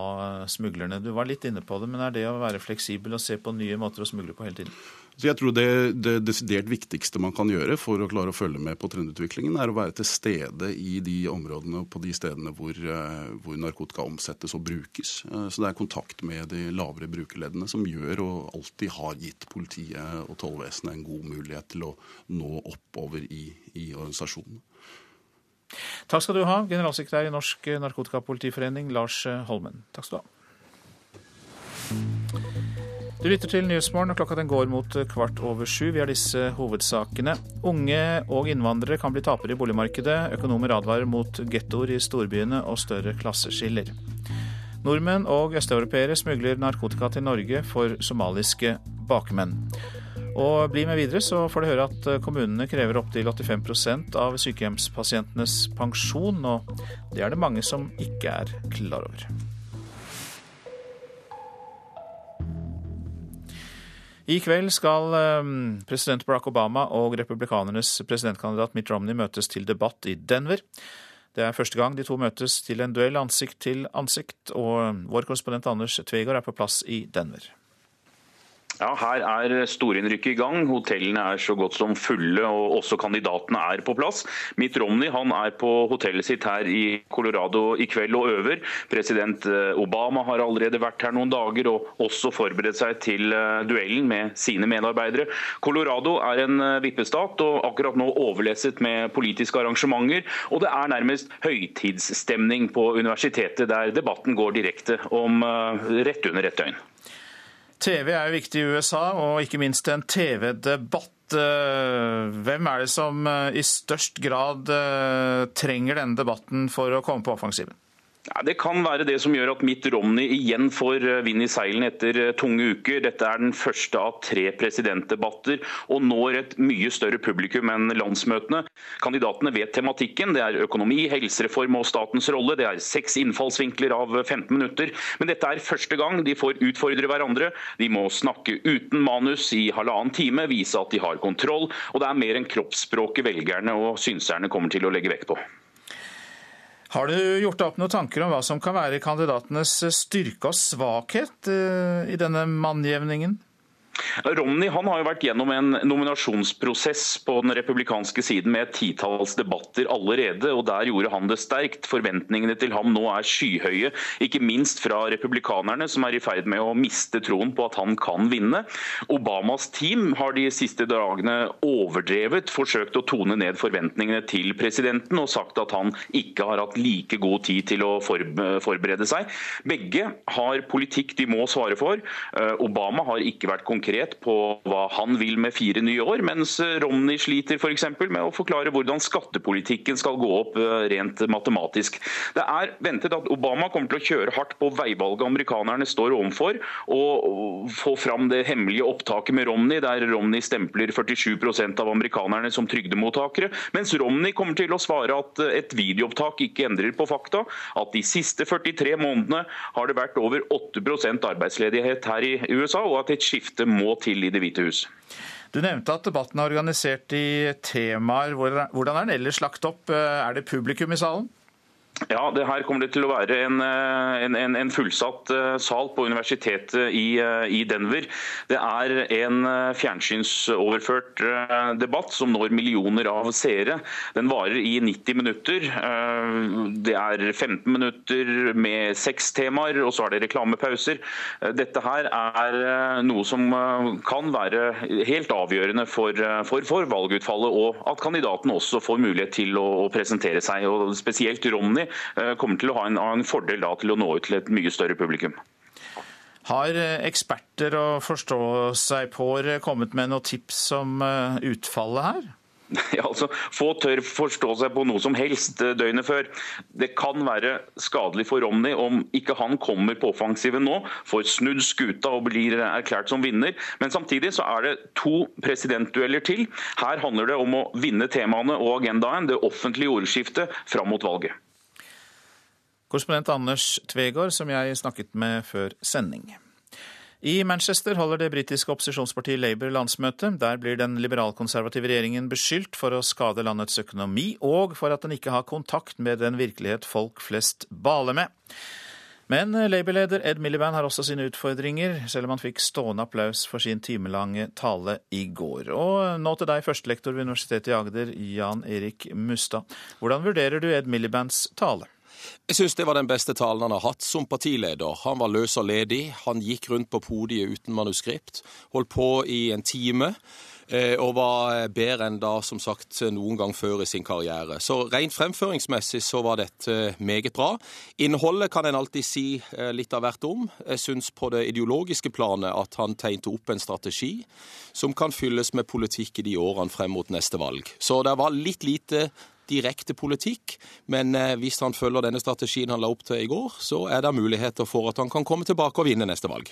smuglerne? Du var litt inne på det, men er det å være fleksibel og se på nye måter å smugle på hele tiden? Så jeg tror det, det desidert viktigste man kan gjøre for å klare å følge med på trendutviklingen, er å være til stede i de områdene og på de stedene hvor, eh, hvor, narkotika omsettes og brukes. Eh, så det er kontakt med de lavere brukerleddene som gjør og alltid har gitt politiet og tollvesenet en god mulighet til å nå oppover i, i organisasjonen. Takk skal du ha, generalsekretær i Norsk Narkotikapolitiforening, Lars Holmen. Takk skal du ha. Du lytter til Nyhetsmorgen, og klokka den går mot kvart over sju. Vi har disse hovedsakene. Unge og innvandrere kan bli tapere i boligmarkedet. Økonomer advarer mot gettoer i storbyene og større klasseskiller. Nordmenn og østeuropeere smugler narkotika til Norge for somaliske bakmenn. Og bli med videre, så får du høre at kommunene krever opptil 85% av sykehjemspasientenes pensjon, og det er det mange som ikke er klar over. I kveld skal ehm, president Barack Obama og republikanernes presidentkandidat Mitt Romney møtes til debatt i Denver. Det er første gang de to møtes til en duell ansikt til ansikt, og vår korrespondent Anders Tvegård er på plass i Denver. Ja, Her er storinnrykket i gang. Hotellene er så godt som fulle, og også kandidatene er på plass. Mitt Romney han er på hotellet sitt her i Colorado i kveld og øver. President eh, Obama har allerede vært her noen dager og også forberedt seg til eh, duellen med sine medarbeidere. Colorado er en eh, vippestat og akkurat nå overleset med politiske arrangementer. Og det er nærmest høytidsstemning på universitetet, der debatten går direkte om rett under et døgn. TV er jo viktig i USA, og ikke minst en TV-debatt. Eh, hvem er det som eh, i størst grad eh, trenger denne debatten for å komme på offensiven? Ja, det kan være det som gjør at Mitt Romney igjen får eh, vind i seilene etter eh, tunge uker. Dette er den første av tre presidentdebatter og når et mye større publikum enn landsmøtene. Kandidatene vet tematikken. Det er økonomi, helsereform og statens rolle. Det er seks innfallsvinkler av 15 minutter. Men dette er første gang de får utfordre hverandre. De må snakke uten manus i halvannen time, vise at de har kontroll. Og det er mer enn kroppsspråket velgerne og synserne kommer til å legge vekt på. Har du gjort deg opp noen tanker om hva som kan være kandidatenes styrke og svakhet eh, i denne mannjevningen? Romney han har jo vært gjennom en nominasjonsprosess på den republikanske siden med et titalls debatter allerede, og der gjorde han det sterkt. Forventningene til ham nå er skyhøye, ikke minst fra republikanerne, som er i ferd med å miste troen på at han kan vinne. Obamas team har de siste dagene overdrevet forsøkt å tone ned forventningene til presidenten, og sagt at han ikke har hatt like god tid til å forberede seg. Begge har politikk de må svare for. Eh, Obama har ikke vært konkret på hva han vil med fire nye år, mens Romney sliter f.eks. med å forklare hvordan skattepolitikken skal gå opp eh, rent matematisk. Det er ventet at Obama kommer til å kjøre hardt på veivalget amerikanerne står overfor, og få fram det hemmelige opptaket med Romney, der Romney stempler 47% av amerikanerne som trygdemottakere, mens Romney kommer til å svare at et videoopptak ikke endrer på fakta, at de siste 43 månedene har det vært over 8% arbeidsledighet her i USA, og at et skifte må til i Det hvite hus. Du nevnte at debatten er organisert i temaer. Hvordan er den ellers lagt opp? Er det publikum i salen? Ja, det her kommer det til å være en, eh, en, en fullsatt eh, sal på universitetet i, eh, i, Denver. Det er en fjernsynsoverført debatt som når millioner av seere. Den varer i 90 minutter. Det er 15 minutter med seks temaer, og så er det reklamepauser. Dette her er noe som kan være helt avgjørende for, for, for valgutfallet, og at kandidaten også får mulighet til å, å presentere seg. og Spesielt Romney Eh, kommer til å ha en, en fordel da, til å nå ut til et mye større publikum. Har eh, eksperter og forstå seg på kommet med noen tips om eh, utfallet her? Ja, altså, Få tør forstå seg på noe som helst døgnet før. Det kan være skadelig for Romney om ikke han kommer på offensiven nå, får snudd skuta og blir erklært som vinner. Men samtidig så er det to presidentdueller til. Her handler det om å vinne temaene og agendaen, det offentlige ordskiftet fram mot valget. Korrespondent Anders Tvegård, som jeg snakket med før sending. I Manchester holder det britiske opposisjonspartiet Labour landsmøte. Der blir den liberalkonservative regjeringen beskyldt for å skade landets økonomi, og for at den ikke har kontakt med den virkelighet folk flest baler med. Men Labour-leder Ed Miliband har også sine utfordringer, selv om han fikk stående applaus for sin timelange tale i går. Og nå til deg, førstelektor ved Universitetet i Agder, Jan Erik Mustad. Hvordan vurderer du Ed Milibands tale? Jeg syns det var den beste talen han har hatt som partileder. Han var løs og ledig. Han gikk rundt på podiet uten manuskript. Holdt på i en time. Eh, og var bedre enn da, som sagt, noen gang før i sin karriere. Så rent fremføringsmessig så var dette meget bra. Innholdet kan en alltid si eh, litt av hvert om. Jeg syns på det ideologiske planet at han tegnte opp en strategi som kan fylles med politikk i de årene frem mot neste valg. Så det var litt lite direkte politikk, men eh, hvis han følger denne strategien han la opp til i går, så er det muligheter for at han kan komme tilbake og vinne neste valg.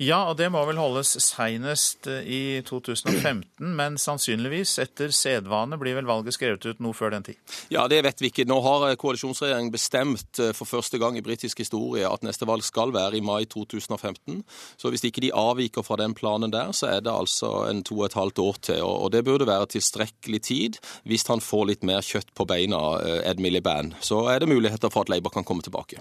Ja, og det må vel holdes seinest eh, i 2015, men sannsynligvis etter sedvane blir vel valget skrevet ut noe før den tid? Ja, det vet vi ikke. Nå har eh, koalisjonsregjeringen bestemt for første gang i britisk historie at neste valg skal være i mai 2015. Så hvis ikke de avviker fra den planen der, så er det altså en to og et halvt år til. Og det burde være tilstrekkelig tid hvis han får litt mer kjøtt på beina, eh, Ed Miliband, så er det muligheter for at Labour kan komme tilbake.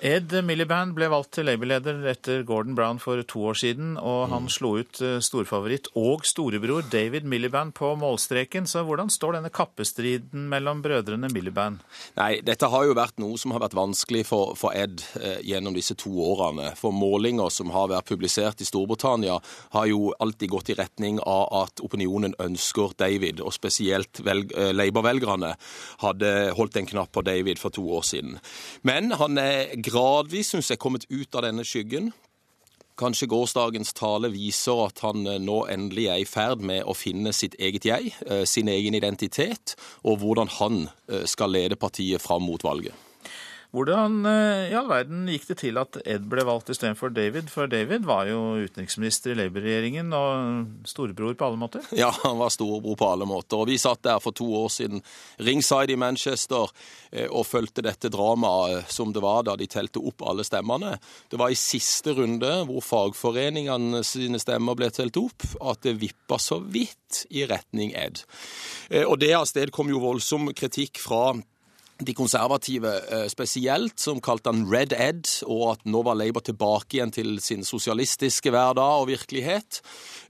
Ed Miliband ble valgt til Labour-leder etter Gordon Brown for to år siden, og han mm. slo ut eh, storfavoritt og storebror David Miliband på målstreken. Så hvordan står denne kappestriden mellom brødrene Miliband? Nei, dette har jo vært noe som har vært vanskelig for, for Ed eh, gjennom disse to årene. For målinger som har vært publisert i Storbritannia, har jo alltid gått i retning av at opinionen ønsker David, og spesielt eh, Labour-velgerne hadde holdt en knapp på David for to år siden. Men han er gradvis, syns jeg, kommet ut av denne skyggen. Kanskje gårsdagens tale viser at han eh, nå endelig er i ferd med å finne sitt eget jeg, eh, sin egen identitet, og hvordan han eh, skal lede partiet fram mot valget. Hvordan eh, i all verden gikk det til at Ed ble valgt istedenfor David? For David var jo utenriksminister i Labour-regjeringen og storebror på alle måter? Ja, han var storebror på alle måter. Og vi satt der for to år siden, ringside i Manchester, eh, og fulgte dette dramaet eh, som det var da de telte opp alle stemmene. Det var i siste runde, hvor fagforeningene sine stemmer ble telt opp, at det vippa så vidt i retning Ed. Og det avstedkom kom jo voldsom kritikk fra de konservative eh, spesielt, som kalte han Red Ed, og at nå var Labour tilbake igjen til sin sosialistiske hverdag og virkelighet.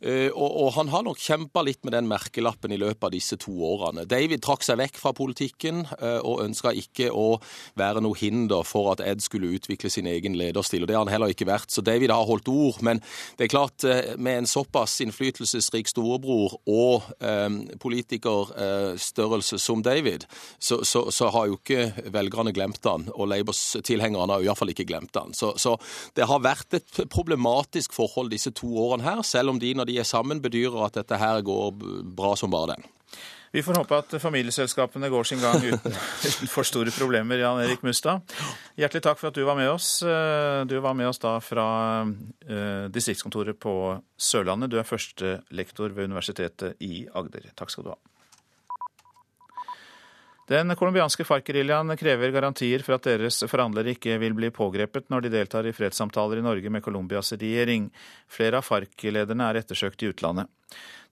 Eh, og, og han har nok kjempa litt med den merkelappen i løpet av disse to årene. David trakk seg vekk fra politikken eh, og ønska ikke å være noe hinder for at Ed skulle utvikle sin egen lederstil, og det har han heller ikke vært. Så David har holdt ord, men det er klart, med en såpass innflytelsesrik storebror og eh, politikerstørrelse som David, så, så, så har jo ikke velgerne glemt han, og Labours-tilhengerne har iallfall ikke glemt han. Så, så, det har vært et problematisk forhold disse to årene her, selv om de når de er sammen bedyrer at dette her går bra som bare den. Vi får håpe at familieselskapene går sin gang uten, uten for store problemer. Jan Erik Mustad, hjertelig takk for at du var med oss. Du var med oss da fra eh, distriktskontoret på Sørlandet. Du er førstelektor ved Universitetet i Agder. Takk skal du ha. Den colombianske FARC-geriljaen krever garantier for at deres forhandlere ikke vil bli pågrepet når de deltar i fredssamtaler i Norge med Colombias regjering. Flere av FARC-lederne er ettersøkt i utlandet.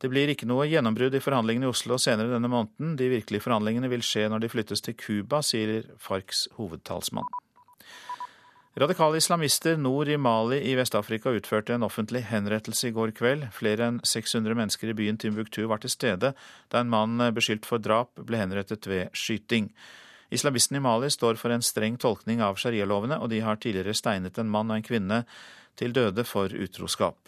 Det blir ikke noe gjennombrudd i forhandlingene i Oslo senere denne måneden. De virkelige forhandlingene vil skje når de flyttes til Cuba, sier FARCs hovedtalsmann. Radikale islamister nord i Mali i Vest-Afrika utførte en offentlig henrettelse i går kveld. Flere enn 600 mennesker i byen Timbuktu var til stede da en mann beskyldt for drap ble henrettet ved skyting. Islamistene i Mali står for en streng tolkning av sharialovene, og de har tidligere steinet en mann og en kvinne til døde for utroskap.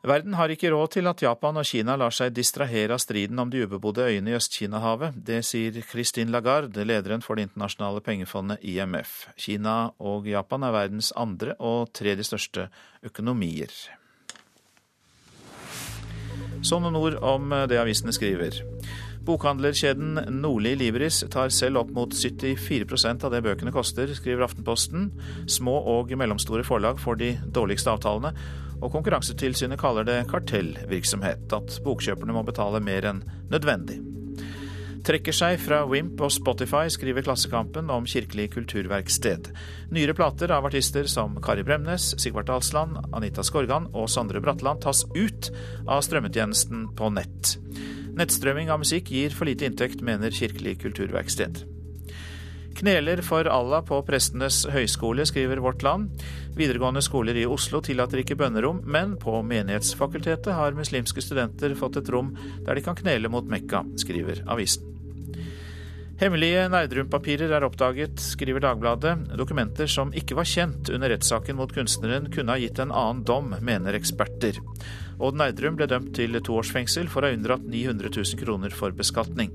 Verden har ikke råd til at Japan og Kina lar seg distrahere av striden om de ubebodde øyene i Øst-Kina-havet. Det sier Christine Lagarde, lederen for Det internasjonale pengefondet IMF. Kina og Japan er verdens andre og tredje største økonomier. Så noen ord om det avisene skriver. Bokhandlerkjeden Nordli Libris tar selv opp mot 74% av det bøkene koster, skriver Aftenposten. Små og mellomstore forlag får de dårligste avtalene og Konkurransetilsynet kaller det kartellvirksomhet, at bokkjøperne må betale mer enn nødvendig. Trekker seg fra Wimp og Spotify, skriver Klassekampen om Kirkelig kulturverksted. Nyere plater av artister som Kari Bremnes, Sigvart Dalsland, Anita Skorgan og Sondre Bratland tas ut av strømmetjenesten på nett. Nettstrømming av musikk gir for lite inntekt, mener Kirkelig kulturverksted. Kneler for Allah på Prestenes høgskole, skriver Vårt Land. Videregående skoler i Oslo tillater ikke bønnerom, men på Menighetsfakultetet har muslimske studenter fått et rom der de kan knele mot Mekka, skriver avisen. Hemmelige Nerdrum-papirer er oppdaget, skriver Dagbladet. Dokumenter som ikke var kjent under rettssaken mot kunstneren, kunne ha gitt en annen dom, mener eksperter. Odd Nerdrum ble dømt til to års fengsel for å ha unndratt 900 000 kroner for beskatning.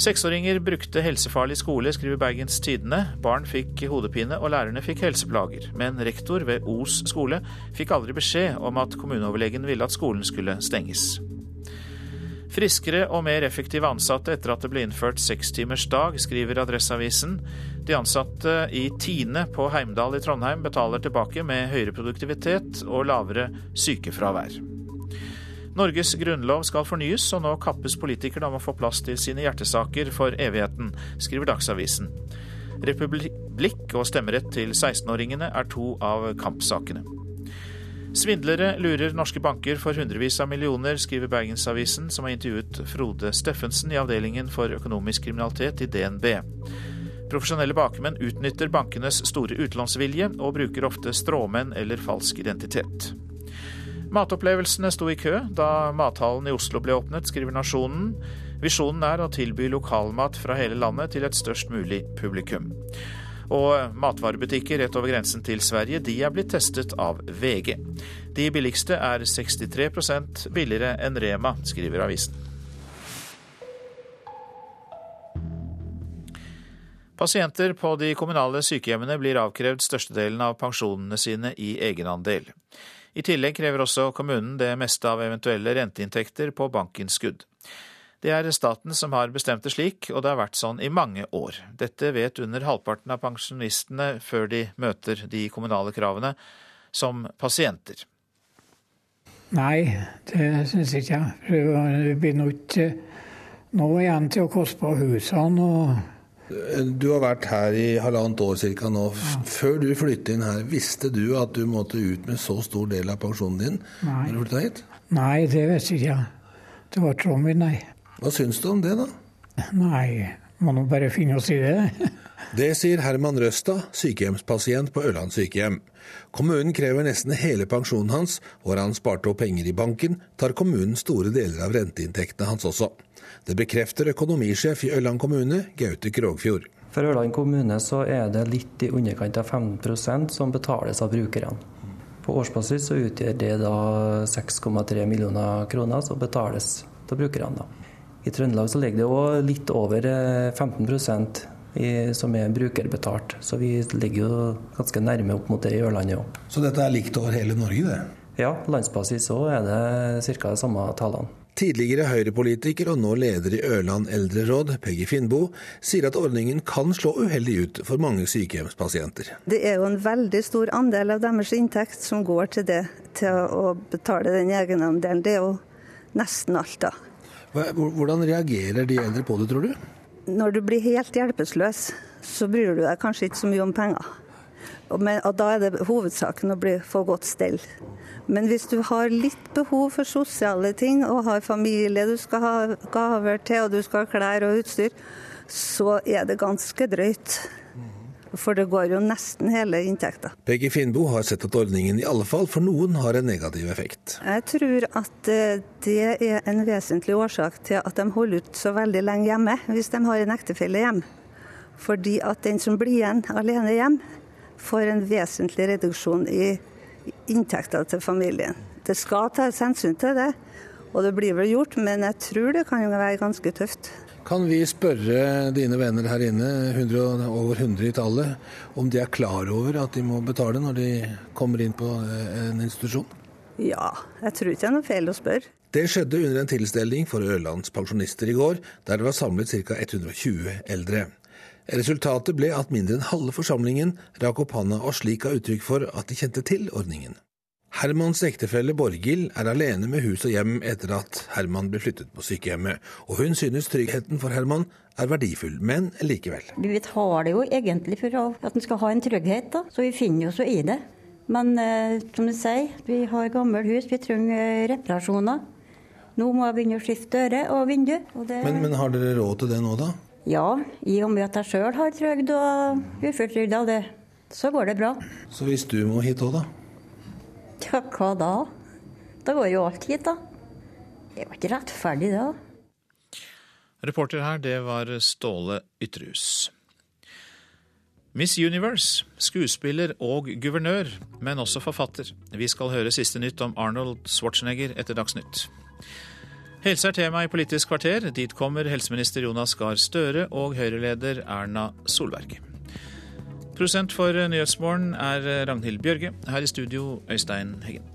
Seksåringer brukte helsefarlig skole, skriver Bergens Tidende. Barn fikk hodepine og lærerne fikk helseplager. Men rektor ved Os skole fikk aldri beskjed om at kommuneoverlegen ville at skolen skulle stenges. Friskere og mer effektive ansatte etter at det ble innført sekstimersdag, skriver Adresseavisen. De ansatte i Tine på Heimdal i Trondheim betaler tilbake med høyere produktivitet og lavere sykefravær. Norges grunnlov skal fornyes, og nå kappes politikerne om å få plass til sine hjertesaker for evigheten, skriver Dagsavisen. Republikk og stemmerett til 16-åringene er to av kampsakene. Svindlere lurer norske banker for hundrevis av millioner, skriver Bergensavisen, som har intervjuet Frode Steffensen i avdelingen for økonomisk kriminalitet i DNB. Profesjonelle bakmenn utnytter bankenes store utlånsvilje og bruker ofte stråmenn eller falsk identitet. Matopplevelsene sto i kø da mathallen i Oslo ble åpnet, skriver Nasjonen. Visjonen er å tilby lokalmat fra hele landet til et størst mulig publikum. Og matvarebutikker rett over grensen til Sverige de er blitt testet av VG. De billigste er 63% billigere enn Rema, skriver avisen. Pasienter på de kommunale sykehjemmene blir avkrevd størstedelen av pensjonene sine i egenandel. I tillegg krever også kommunen det meste av eventuelle renteinntekter på bankinnskudd. Det er staten som har bestemt det slik, og det har vært sånn i mange år. Dette vet under halvparten av pensjonistene før de møter de kommunale kravene som pasienter. Nei, det syns jeg ikke. Det begynner ikke nå igjen til å koste på husene. og du har vært her i halvannet år ca. nå. Før du flyttet inn her, visste du at du måtte ut med så stor del av pensjonen din? Nei, når du hit? nei det visste jeg ikke. Det var min, nei. Hva syns du om det, da? Nei, må nå bare finne oss i det. Det sier Herman Røsta, sykehjemspasient på Ørland sykehjem. Kommunen krever nesten hele pensjonen hans, og har han spart opp penger i banken, tar kommunen store deler av renteinntektene hans også. Det bekrefter økonomisjef i Ørland kommune, Gaute Krogfjord. For Ørland kommune så er det litt i underkant av 15% som betales av brukerne. På årsbasis så utgjør det da 6,3 millioner kroner som betales av brukerne. I Trøndelag så ligger det òg litt over 15 i, som er brukerbetalt. Så vi ligger jo ganske nærme opp mot det i Ørlandet òg. Så dette er likt over hele Norge, det? Ja, landsbasis òg er det ca. de samme tallene. Tidligere Høyre-politiker og nå leder i Ørland eldreråd, Peggy Finnbo, sier at ordningen kan slå uheldig ut for mange sykehjemspasienter. Det er jo en veldig stor andel av deres inntekt som går til det, til å betale den egenandelen. Det er jo nesten alt, da. Hvordan reagerer de eldre på det, tror du? når du blir helt hjelpeløs, så bryr du deg kanskje ikke så mye om penger. Men, og da er det hovedsaken å bli, få godt stell. Men hvis du har litt behov for sosiale ting, og har familie du skal ha gaver til, og du skal ha klær og utstyr, så er det ganske drøyt. For det går jo nesten hele inntekta. Peggy Finnbo har sett at ordningen i alle fall for noen har en negativ effekt. Jeg tror at eh, det er en vesentlig årsak til at de holder ut så veldig lenge hjemme, hvis de har en ektefelle hjem. Fordi at den som blir igjen alene hjem, får en vesentlig reduksjon i inntekta til familien. Det skal tas hensyn til det, og det blir vel gjort, men jeg tror det kan være ganske tøft. Kan vi spørre dine venner her inne, 100, over 100 i tallet, om de er klar over at de må betale når de kommer inn på eh, en institusjon? Ja, jeg tror ikke det er noe feil å spørre. Det skjedde under en tilstelning for Ørlands pensjonister i går, der det var samlet ca. 120 eldre. Resultatet ble at mindre enn halve forsamlingen rakk opp handa og slik ga uttrykk for at de kjente til ordningen. Hermans ektefelle Borghild er alene med hus og hjem etter at Herman ble flyttet på sykehjemmet, og hun synes tryggheten for Herman er verdifull, men likevel. Vi betaler jo egentlig for at en skal ha en trygghet, da. så vi finner jo så i det. Men eh, som du sier, vi har gammelt hus, vi trenger reparasjoner. Nå må jeg begynne å skifte dører og vindu. Det... Men, men, har dere råd til det nå, da? Ja, i og med at jeg sjøl har trygd og uføretrygda, så går det bra. Så hvis du må hit òg, da? Ja, hva da? Da går jo alt hit, da. Det var ikke rettferdig, det. da. Reporter her, det var Ståle Ytrehus. Miss Universe, skuespiller og guvernør, men også forfatter. Vi skal høre siste nytt om Arnold Schwarzenegger etter Dagsnytt. Helse er tema i Politisk kvarter. Dit kommer helseminister Jonas Gahr Støre og Høyre-leder Erna Solberg. Prosent for Nyhetsmorgen er Ragnhild Bjørge. Her i studio, Øystein Heggen.